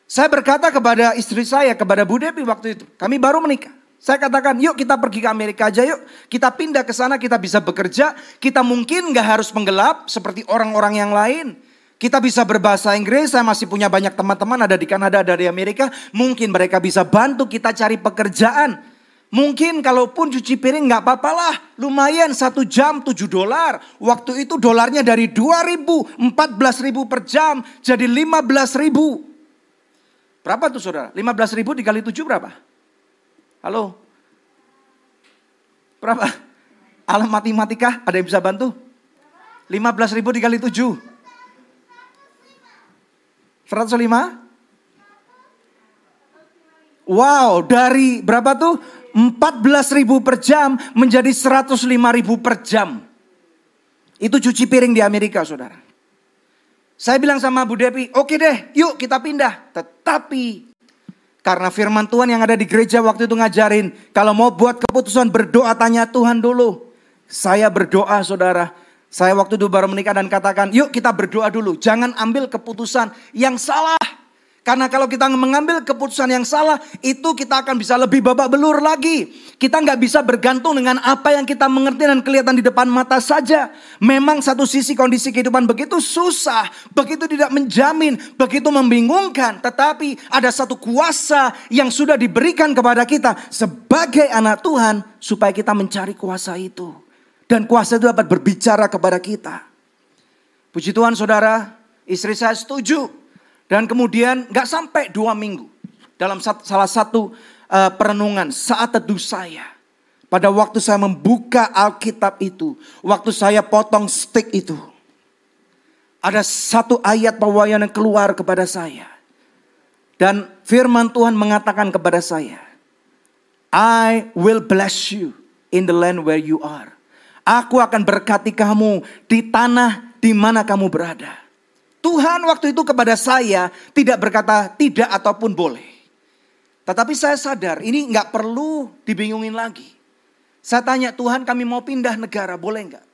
Saya berkata kepada istri saya, kepada Bu Depi waktu itu, kami baru menikah. Saya katakan, yuk kita pergi ke Amerika aja yuk. Kita pindah ke sana, kita bisa bekerja. Kita mungkin gak harus penggelap seperti orang-orang yang lain. Kita bisa berbahasa Inggris, saya masih punya banyak teman-teman ada di Kanada, ada di Amerika. Mungkin mereka bisa bantu kita cari pekerjaan. Mungkin kalaupun cuci piring nggak apa-apa lah. Lumayan satu jam 7 dolar. Waktu itu dolarnya dari 2 ribu, 14 ribu per jam. Jadi 15 ribu. Berapa tuh saudara? 15 ribu dikali 7 berapa? Halo? Berapa? Alam matematika ada yang bisa bantu? 15 ribu dikali 7. 105? Wow, dari berapa tuh? 14 ribu per jam menjadi 105 ribu per jam. Itu cuci piring di Amerika saudara. Saya bilang sama Bu Depi, oke deh yuk kita pindah. Tetapi karena firman Tuhan yang ada di gereja waktu itu ngajarin. Kalau mau buat keputusan berdoa tanya Tuhan dulu. Saya berdoa saudara. Saya waktu itu baru menikah dan katakan yuk kita berdoa dulu. Jangan ambil keputusan yang salah. Karena kalau kita mengambil keputusan yang salah, itu kita akan bisa lebih babak belur lagi. Kita nggak bisa bergantung dengan apa yang kita mengerti dan kelihatan di depan mata saja. Memang satu sisi kondisi kehidupan begitu susah, begitu tidak menjamin, begitu membingungkan. Tetapi ada satu kuasa yang sudah diberikan kepada kita sebagai anak Tuhan supaya kita mencari kuasa itu. Dan kuasa itu dapat berbicara kepada kita. Puji Tuhan saudara, istri saya setuju dan kemudian nggak sampai dua minggu dalam salah satu uh, perenungan saat teduh saya. Pada waktu saya membuka Alkitab itu, waktu saya potong stick itu, ada satu ayat pewayan yang keluar kepada saya. Dan firman Tuhan mengatakan kepada saya, I will bless you in the land where you are. Aku akan berkati kamu di tanah di mana kamu berada. Tuhan waktu itu kepada saya tidak berkata tidak ataupun boleh. Tetapi saya sadar ini nggak perlu dibingungin lagi. Saya tanya Tuhan kami mau pindah negara boleh nggak?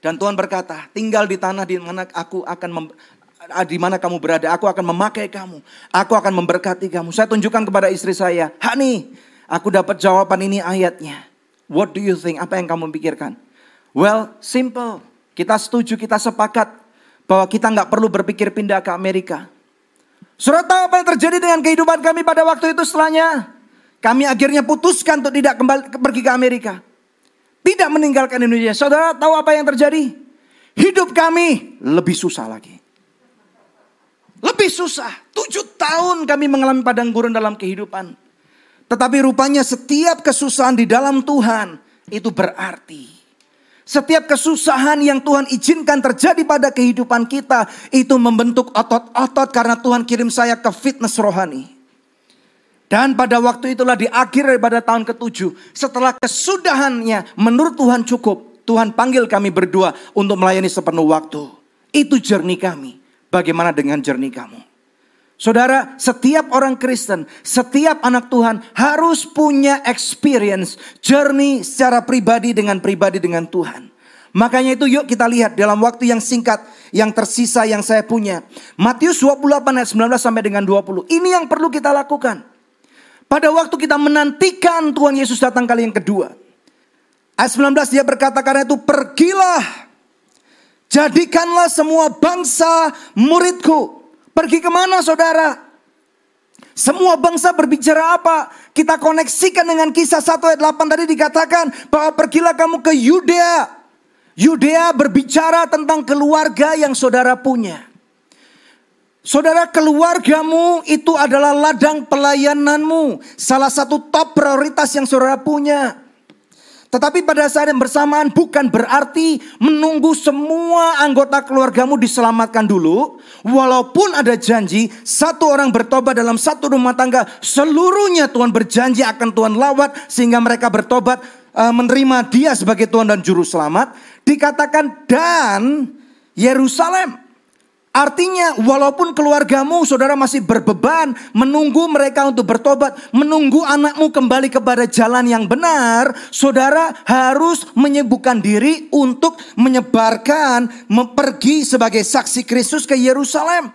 Dan Tuhan berkata tinggal di tanah di mana aku akan mem, di mana kamu berada. Aku akan memakai kamu. Aku akan memberkati kamu. Saya tunjukkan kepada istri saya. Hani aku dapat jawaban ini ayatnya. What do you think? Apa yang kamu pikirkan? Well simple. Kita setuju, kita sepakat bahwa kita nggak perlu berpikir pindah ke Amerika. Surat tahu apa yang terjadi dengan kehidupan kami pada waktu itu setelahnya? Kami akhirnya putuskan untuk tidak kembali pergi ke Amerika. Tidak meninggalkan Indonesia. Saudara tahu apa yang terjadi? Hidup kami lebih susah lagi. Lebih susah. Tujuh tahun kami mengalami padang gurun dalam kehidupan. Tetapi rupanya setiap kesusahan di dalam Tuhan itu berarti. Setiap kesusahan yang Tuhan izinkan terjadi pada kehidupan kita itu membentuk otot-otot karena Tuhan kirim saya ke fitness rohani. Dan pada waktu itulah di akhir daripada tahun ketujuh, setelah kesudahannya menurut Tuhan cukup, Tuhan panggil kami berdua untuk melayani sepenuh waktu. Itu jernih kami. Bagaimana dengan jernih kamu? Saudara, setiap orang Kristen, setiap anak Tuhan harus punya experience journey secara pribadi dengan pribadi dengan Tuhan. Makanya itu yuk kita lihat dalam waktu yang singkat yang tersisa yang saya punya. Matius 28 ayat 19 sampai dengan 20. Ini yang perlu kita lakukan. Pada waktu kita menantikan Tuhan Yesus datang kali yang kedua. Ayat 19 dia berkata karena itu pergilah. Jadikanlah semua bangsa muridku. Pergi ke mana saudara? Semua bangsa berbicara apa? Kita koneksikan dengan kisah 1 ayat 8 tadi dikatakan bahwa pergilah kamu ke Yudea. Yudea berbicara tentang keluarga yang saudara punya. Saudara keluargamu itu adalah ladang pelayananmu. Salah satu top prioritas yang saudara punya. Tetapi pada saat yang bersamaan bukan berarti menunggu semua anggota keluargamu diselamatkan dulu. Walaupun ada janji satu orang bertobat dalam satu rumah tangga. Seluruhnya Tuhan berjanji akan Tuhan lawat sehingga mereka bertobat uh, menerima dia sebagai Tuhan dan Juru Selamat. Dikatakan dan Yerusalem. Artinya walaupun keluargamu saudara masih berbeban menunggu mereka untuk bertobat, menunggu anakmu kembali kepada jalan yang benar, saudara harus menyibukkan diri untuk menyebarkan, pergi sebagai saksi Kristus ke Yerusalem.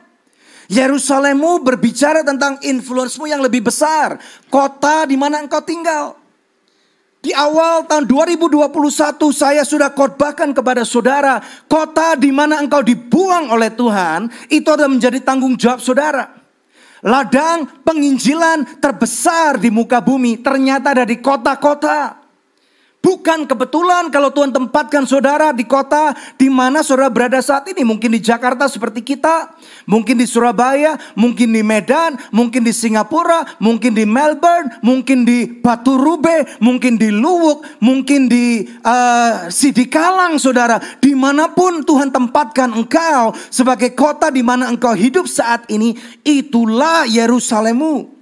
Yerusalemmu berbicara tentang influensmu yang lebih besar, kota di mana engkau tinggal. Di awal tahun 2021 saya sudah khotbahkan kepada saudara, kota di mana engkau dibuang oleh Tuhan, itu adalah menjadi tanggung jawab saudara. Ladang penginjilan terbesar di muka bumi ternyata ada di kota-kota. Bukan kebetulan kalau Tuhan tempatkan saudara di kota di mana saudara berada saat ini. Mungkin di Jakarta seperti kita, mungkin di Surabaya, mungkin di Medan, mungkin di Singapura, mungkin di Melbourne, mungkin di Batu Rube, mungkin di Luwuk, mungkin di uh, Sidikalang saudara. Di mana pun Tuhan tempatkan engkau sebagai kota di mana engkau hidup saat ini, itulah Yerusalemmu.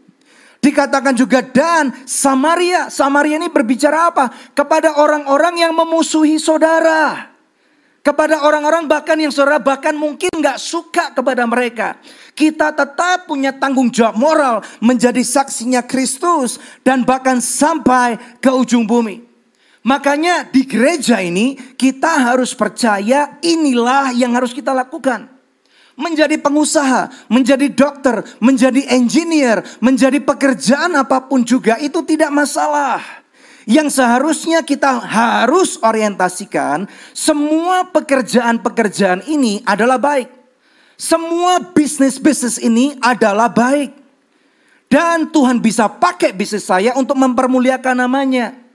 Dikatakan juga dan Samaria. Samaria ini berbicara apa? Kepada orang-orang yang memusuhi saudara. Kepada orang-orang bahkan yang saudara bahkan mungkin nggak suka kepada mereka. Kita tetap punya tanggung jawab moral menjadi saksinya Kristus dan bahkan sampai ke ujung bumi. Makanya di gereja ini kita harus percaya inilah yang harus kita lakukan menjadi pengusaha, menjadi dokter, menjadi engineer, menjadi pekerjaan apa pun juga itu tidak masalah. Yang seharusnya kita harus orientasikan semua pekerjaan-pekerjaan ini adalah baik. Semua bisnis-bisnis ini adalah baik. Dan Tuhan bisa pakai bisnis saya untuk mempermuliakan namanya.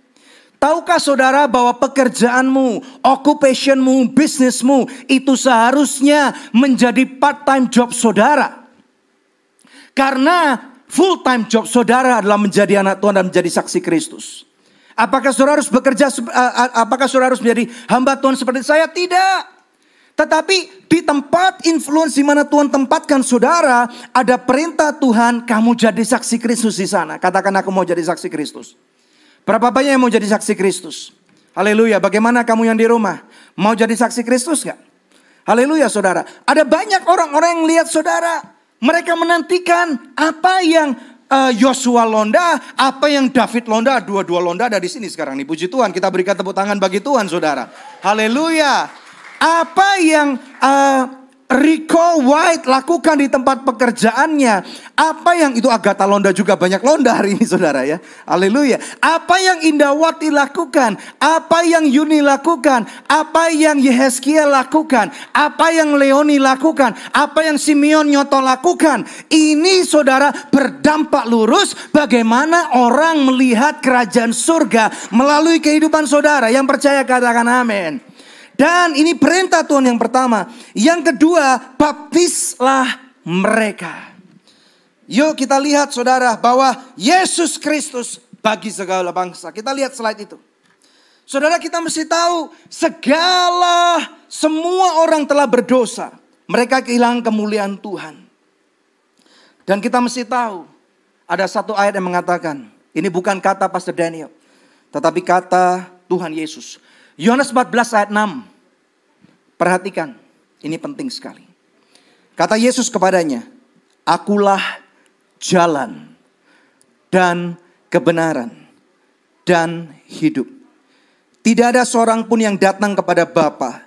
Tahukah saudara bahwa pekerjaanmu, occupationmu, bisnismu itu seharusnya menjadi part-time job saudara. Karena full-time job saudara adalah menjadi anak Tuhan dan menjadi saksi Kristus. Apakah saudara harus bekerja, apakah saudara harus menjadi hamba Tuhan seperti saya? Tidak. Tetapi di tempat influence di mana Tuhan tempatkan saudara, ada perintah Tuhan, kamu jadi saksi Kristus di sana. Katakan aku mau jadi saksi Kristus. Berapa banyak yang mau jadi saksi Kristus? Haleluya. Bagaimana kamu yang di rumah? Mau jadi saksi Kristus gak? Haleluya saudara. Ada banyak orang-orang yang lihat saudara. Mereka menantikan apa yang Eh, Yosua londa, apa yang David londa, dua-dua londa ada di sini sekarang nih. Puji Tuhan, kita berikan tepuk tangan bagi Tuhan, saudara. Haleluya. Apa yang uh, Rico White lakukan di tempat pekerjaannya. Apa yang itu Agatha Londa juga banyak londa hari ini saudara ya. Haleluya. Apa yang Indawati lakukan. Apa yang Yuni lakukan. Apa yang Yehezkiel lakukan. Apa yang Leoni lakukan. Apa yang Simeon Nyoto lakukan. Ini saudara berdampak lurus bagaimana orang melihat kerajaan surga melalui kehidupan saudara. Yang percaya katakan amin. Dan ini perintah Tuhan yang pertama. Yang kedua, baptislah mereka. Yuk kita lihat saudara bahwa Yesus Kristus bagi segala bangsa. Kita lihat slide itu. Saudara kita mesti tahu segala semua orang telah berdosa. Mereka kehilangan kemuliaan Tuhan. Dan kita mesti tahu ada satu ayat yang mengatakan, ini bukan kata Pastor Daniel, tetapi kata Tuhan Yesus. Yohanes 14 ayat 6. Perhatikan, ini penting sekali. Kata Yesus kepadanya, Akulah jalan dan kebenaran dan hidup. Tidak ada seorang pun yang datang kepada Bapa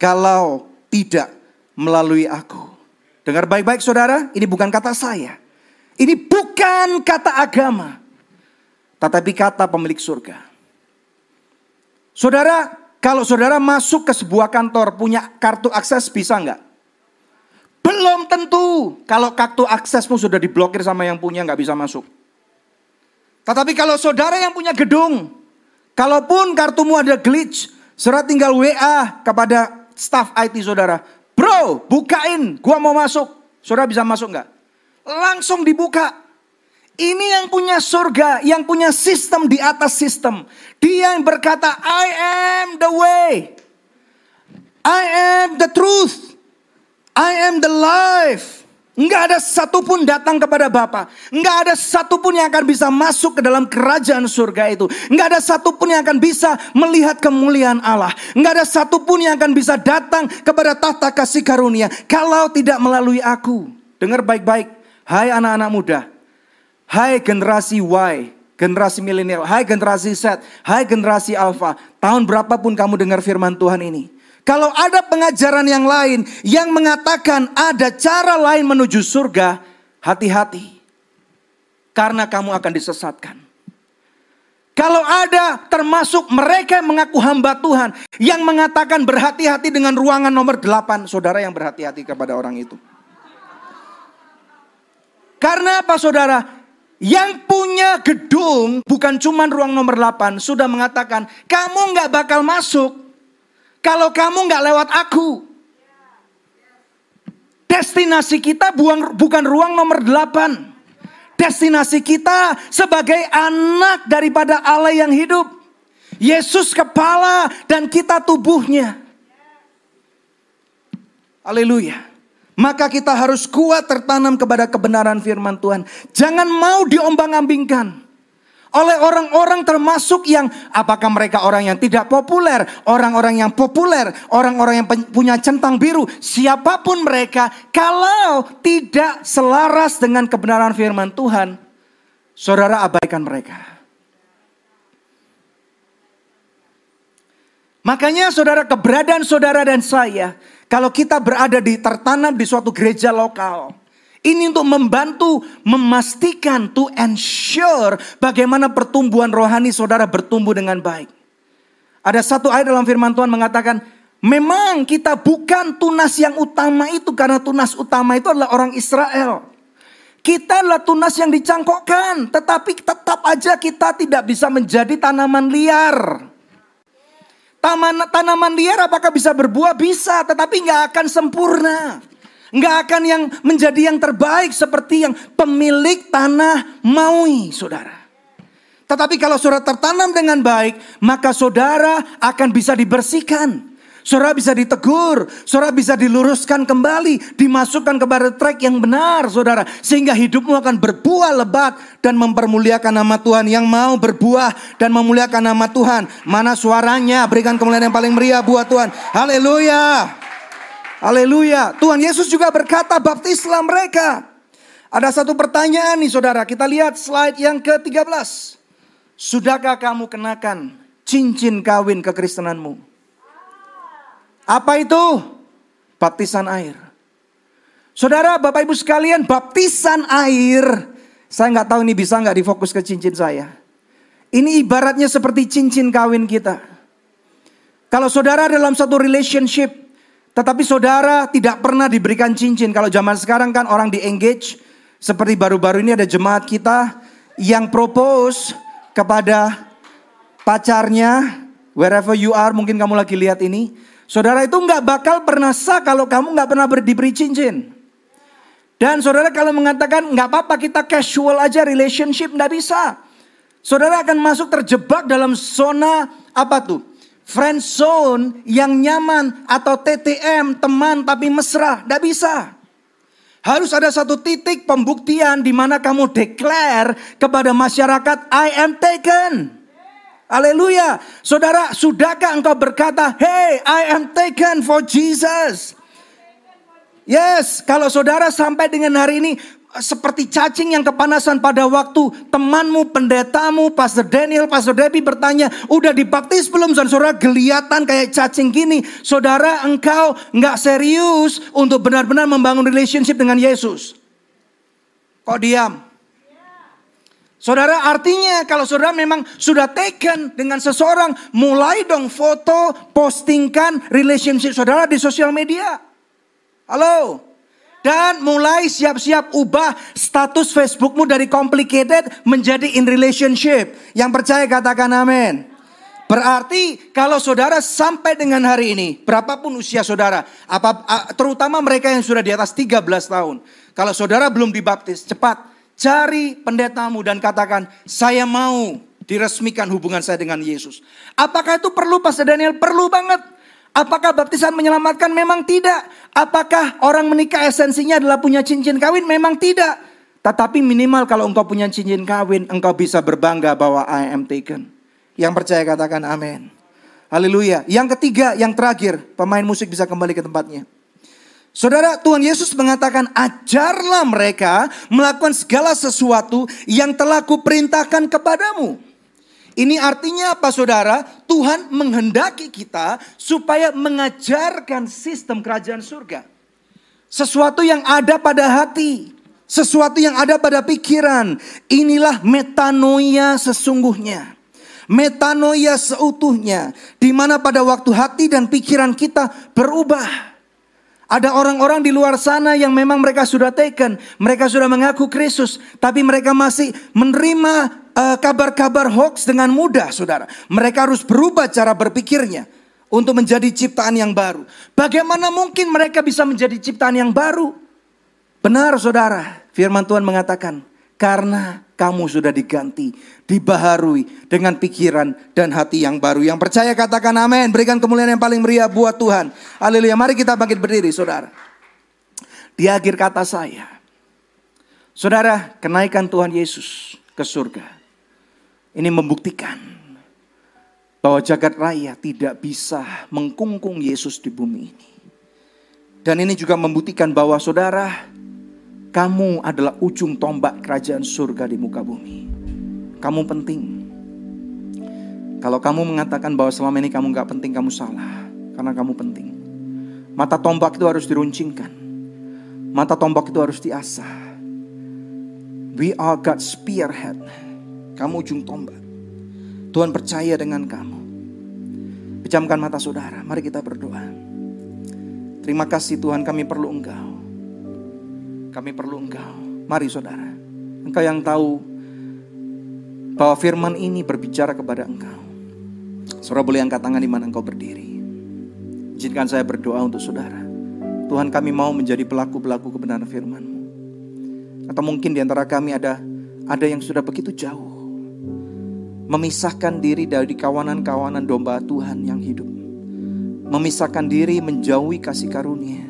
kalau tidak melalui aku. Dengar baik-baik saudara, ini bukan kata saya. Ini bukan kata agama. Tetapi kata pemilik surga. Saudara, kalau saudara masuk ke sebuah kantor punya kartu akses bisa nggak? Belum tentu. Kalau kartu aksesmu sudah diblokir sama yang punya nggak bisa masuk. Tetapi kalau saudara yang punya gedung, kalaupun kartumu ada glitch, saudara tinggal WA kepada staff IT saudara. Bro, bukain, gua mau masuk. Saudara bisa masuk nggak? Langsung dibuka. Ini yang punya surga, yang punya sistem di atas sistem. Dia yang berkata, I am the way. I am the truth. I am the life. Enggak ada satupun datang kepada Bapa. Enggak ada satupun yang akan bisa masuk ke dalam kerajaan surga itu. Enggak ada satupun yang akan bisa melihat kemuliaan Allah. Enggak ada satupun yang akan bisa datang kepada tahta kasih karunia. Kalau tidak melalui aku. Dengar baik-baik. Hai anak-anak muda. Hai generasi Y, generasi milenial, hai generasi Z, hai generasi Alpha. Tahun berapapun kamu dengar firman Tuhan ini. Kalau ada pengajaran yang lain yang mengatakan ada cara lain menuju surga, hati-hati. Karena kamu akan disesatkan. Kalau ada termasuk mereka yang mengaku hamba Tuhan. Yang mengatakan berhati-hati dengan ruangan nomor 8. Saudara yang berhati-hati kepada orang itu. Karena apa saudara? Yang punya gedung bukan cuma ruang nomor 8 sudah mengatakan kamu nggak bakal masuk kalau kamu nggak lewat aku. Destinasi kita buang, bukan ruang nomor 8. Destinasi kita sebagai anak daripada Allah yang hidup. Yesus kepala dan kita tubuhnya. Haleluya. Maka kita harus kuat tertanam kepada kebenaran firman Tuhan. Jangan mau diombang-ambingkan oleh orang-orang termasuk yang apakah mereka orang yang tidak populer, orang-orang yang populer, orang-orang yang punya centang biru, siapa pun mereka, kalau tidak selaras dengan kebenaran firman Tuhan, saudara abaikan mereka. Makanya saudara keberadaan saudara dan saya, kalau kita berada di tertanam di suatu gereja lokal, ini untuk membantu memastikan to ensure bagaimana pertumbuhan rohani saudara bertumbuh dengan baik. Ada satu ayat dalam firman Tuhan mengatakan, memang kita bukan tunas yang utama itu karena tunas utama itu adalah orang Israel. Kita adalah tunas yang dicangkokkan, tetapi tetap aja kita tidak bisa menjadi tanaman liar. Taman, tanaman liar apakah bisa berbuah? Bisa, tetapi nggak akan sempurna. Nggak akan yang menjadi yang terbaik seperti yang pemilik tanah maui, saudara. Tetapi kalau saudara tertanam dengan baik, maka saudara akan bisa dibersihkan. Saudara bisa ditegur, saudara bisa diluruskan kembali, dimasukkan kepada track yang benar, saudara. Sehingga hidupmu akan berbuah lebat dan mempermuliakan nama Tuhan. Yang mau berbuah dan memuliakan nama Tuhan. Mana suaranya? Berikan kemuliaan yang paling meriah buat Tuhan. Haleluya. Haleluya. Tuhan Yesus juga berkata baptislah mereka. Ada satu pertanyaan nih saudara. Kita lihat slide yang ke-13. Sudahkah kamu kenakan cincin kawin kekristenanmu? Apa itu? Baptisan air. Saudara, Bapak Ibu sekalian, baptisan air. Saya nggak tahu ini bisa nggak difokus ke cincin saya. Ini ibaratnya seperti cincin kawin kita. Kalau saudara dalam satu relationship, tetapi saudara tidak pernah diberikan cincin. Kalau zaman sekarang kan orang di engage. Seperti baru-baru ini ada jemaat kita yang propose kepada pacarnya. Wherever you are mungkin kamu lagi lihat ini. Saudara itu nggak bakal pernah sah kalau kamu nggak pernah diberi cincin. Dan saudara kalau mengatakan nggak apa-apa kita casual aja relationship nggak bisa. Saudara akan masuk terjebak dalam zona apa tuh? friend zone yang nyaman atau TTM teman tapi mesra, tidak bisa. Harus ada satu titik pembuktian di mana kamu declare kepada masyarakat I am taken. Haleluya. Saudara, sudahkah engkau berkata, "Hey, I am taken for Jesus"? Yes, kalau saudara sampai dengan hari ini seperti cacing yang kepanasan pada waktu temanmu, pendetamu, Pastor Daniel, Pastor Debbie bertanya, udah dibaptis belum? Dan saudara kelihatan kayak cacing gini. Saudara engkau nggak serius untuk benar-benar membangun relationship dengan Yesus. Kok diam? Saudara artinya kalau saudara memang sudah taken dengan seseorang, mulai dong foto, postingkan relationship saudara di sosial media. Halo? Dan mulai siap-siap ubah status Facebookmu dari complicated menjadi in relationship. Yang percaya katakan amin. Berarti kalau saudara sampai dengan hari ini, berapapun usia saudara, terutama mereka yang sudah di atas 13 tahun. Kalau saudara belum dibaptis, cepat cari pendetamu dan katakan, saya mau diresmikan hubungan saya dengan Yesus. Apakah itu perlu Pastor Daniel? Perlu banget. Apakah baptisan menyelamatkan? Memang tidak. Apakah orang menikah esensinya adalah punya cincin kawin? Memang tidak. Tetapi minimal kalau engkau punya cincin kawin, engkau bisa berbangga bahwa I am taken. Yang percaya katakan amin. Haleluya. Yang ketiga, yang terakhir, pemain musik bisa kembali ke tempatnya. Saudara, Tuhan Yesus mengatakan, ajarlah mereka melakukan segala sesuatu yang telah kuperintahkan kepadamu. Ini artinya apa saudara? Tuhan menghendaki kita supaya mengajarkan sistem kerajaan surga. Sesuatu yang ada pada hati. Sesuatu yang ada pada pikiran. Inilah metanoia sesungguhnya. Metanoia seutuhnya. Di mana pada waktu hati dan pikiran kita berubah. Ada orang-orang di luar sana yang memang mereka sudah taken, mereka sudah mengaku Kristus, tapi mereka masih menerima Eh, kabar-kabar uh, hoax dengan mudah, saudara. Mereka harus berubah cara berpikirnya untuk menjadi ciptaan yang baru. Bagaimana mungkin mereka bisa menjadi ciptaan yang baru? Benar, saudara. Firman Tuhan mengatakan, karena kamu sudah diganti, dibaharui dengan pikiran dan hati yang baru. Yang percaya katakan amin. Berikan kemuliaan yang paling meriah buat Tuhan. Haleluya. Mari kita bangkit berdiri, saudara. Di akhir kata saya, saudara, kenaikan Tuhan Yesus ke surga. Ini membuktikan bahwa jagat raya tidak bisa mengkungkung Yesus di bumi ini. Dan ini juga membuktikan bahwa saudara, kamu adalah ujung tombak kerajaan surga di muka bumi. Kamu penting. Kalau kamu mengatakan bahwa selama ini kamu nggak penting, kamu salah. Karena kamu penting. Mata tombak itu harus diruncingkan. Mata tombak itu harus diasah. We are God's spearhead. Kamu ujung tombak. Tuhan percaya dengan kamu. Pejamkan mata saudara. Mari kita berdoa. Terima kasih Tuhan kami perlu Engkau. Kami perlu Engkau. Mari saudara. Engkau yang tahu bahwa firman ini berbicara kepada engkau. Saudara boleh angkat tangan di mana engkau berdiri. Izinkan saya berdoa untuk saudara. Tuhan kami mau menjadi pelaku-pelaku kebenaran firman-Mu. Atau mungkin di antara kami ada ada yang sudah begitu jauh. Memisahkan diri dari kawanan-kawanan domba Tuhan yang hidup. Memisahkan diri menjauhi kasih karunia.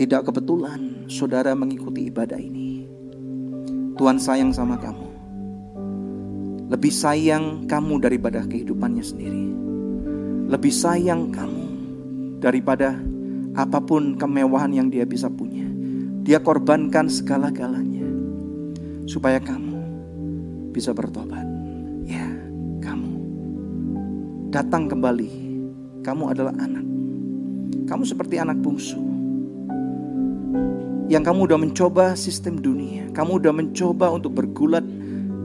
Tidak kebetulan saudara mengikuti ibadah ini. Tuhan sayang sama kamu lebih sayang kamu daripada kehidupannya sendiri. Lebih sayang kamu daripada apa pun kemewahan yang dia bisa punya. Dia korbankan segala-galanya supaya kamu bisa bertobat. Ya, kamu datang kembali. Kamu adalah anak. Kamu seperti anak bungsu. Yang kamu udah mencoba sistem dunia. Kamu udah mencoba untuk bergulat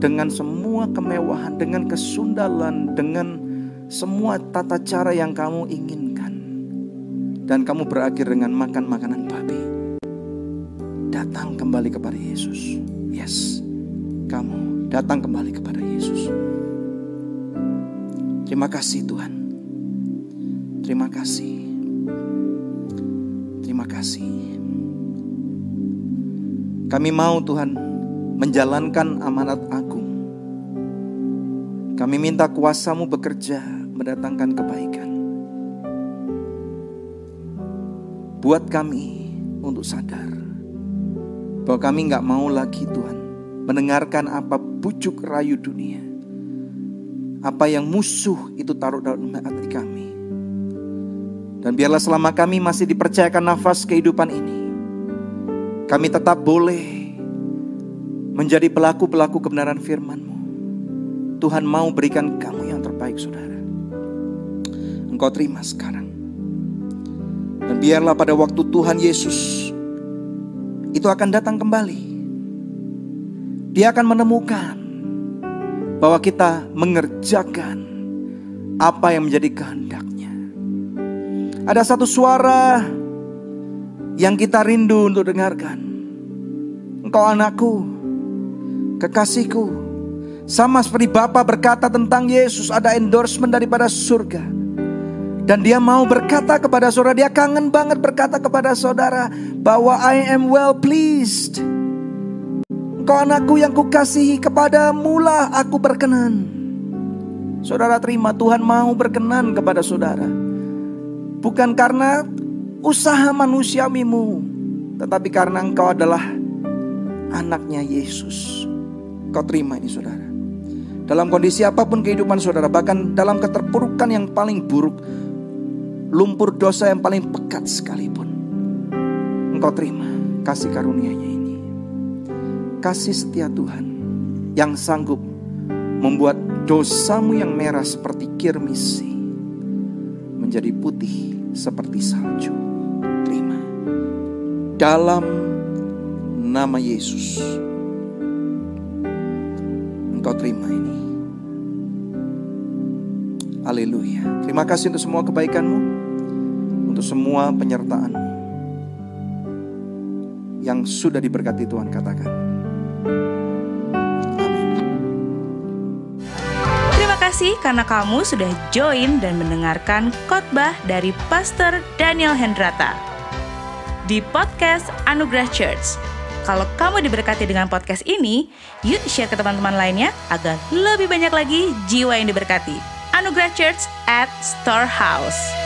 dengan semua kemewahan, dengan kesundalan, dengan semua tata cara yang kamu inginkan. Dan kamu berakhir dengan makan makanan babi. Datang kembali kepada Yesus. Yes, kamu datang kembali kepada Yesus. Terima kasih Tuhan. Terima kasih. Terima kasih. Kami mau Tuhan menjalankan amanat agung. Kami minta kuasamu bekerja mendatangkan kebaikan. Buat kami untuk sadar bahwa kami nggak mau lagi Tuhan mendengarkan apa bujuk rayu dunia. Apa yang musuh itu taruh dalam hati kami. Dan biarlah selama kami masih dipercayakan nafas kehidupan ini. Kami tetap boleh menjadi pelaku-pelaku kebenaran firman-Mu. Tuhan mau berikan kamu yang terbaik saudara. Engkau terima sekarang. Dan biarlah pada waktu Tuhan Yesus itu akan datang kembali. Dia akan menemukan bahwa kita mengerjakan apa yang menjadi kehendaknya. Ada satu suara yang kita rindu untuk dengarkan. Engkau anakku, kekasihku. Sama seperti Bapa berkata tentang Yesus ada endorsement daripada surga. Dan dia mau berkata kepada saudara, dia kangen banget berkata kepada saudara bahwa I am well pleased. Engkau anakku yang kukasihi kepada mula aku berkenan. Saudara terima Tuhan mau berkenan kepada saudara. Bukan karena usaha manusiawimu. Tetapi karena engkau adalah anaknya Yesus. Kau terima ini saudara. Dalam kondisi apa pun kehidupan saudara, bahkan dalam keterpurukan yang paling buruk, lumpur dosa yang paling pekat sekalipun. Engkau terima kasih karunia-Nya ini. Kasih setia Tuhan yang sanggup membuat dosamu yang merah seperti kirmisi menjadi putih seperti salju. Terima. Dalam nama Yesus. Engkau terima ini. Haleluya. Terima kasih untuk semua kebaikanmu. Untuk semua penyertaan yang sudah diberkati Tuhan katakan. Amin. Terima kasih karena kamu sudah join dan mendengarkan khotbah dari Pastor Daniel Hendrata di podcast Anugerah Church. Kalau kamu diberkati dengan podcast ini, yuk share ke teman-teman lainnya agar lebih banyak lagi jiwa yang diberkati. Anugerah Church at Storehouse.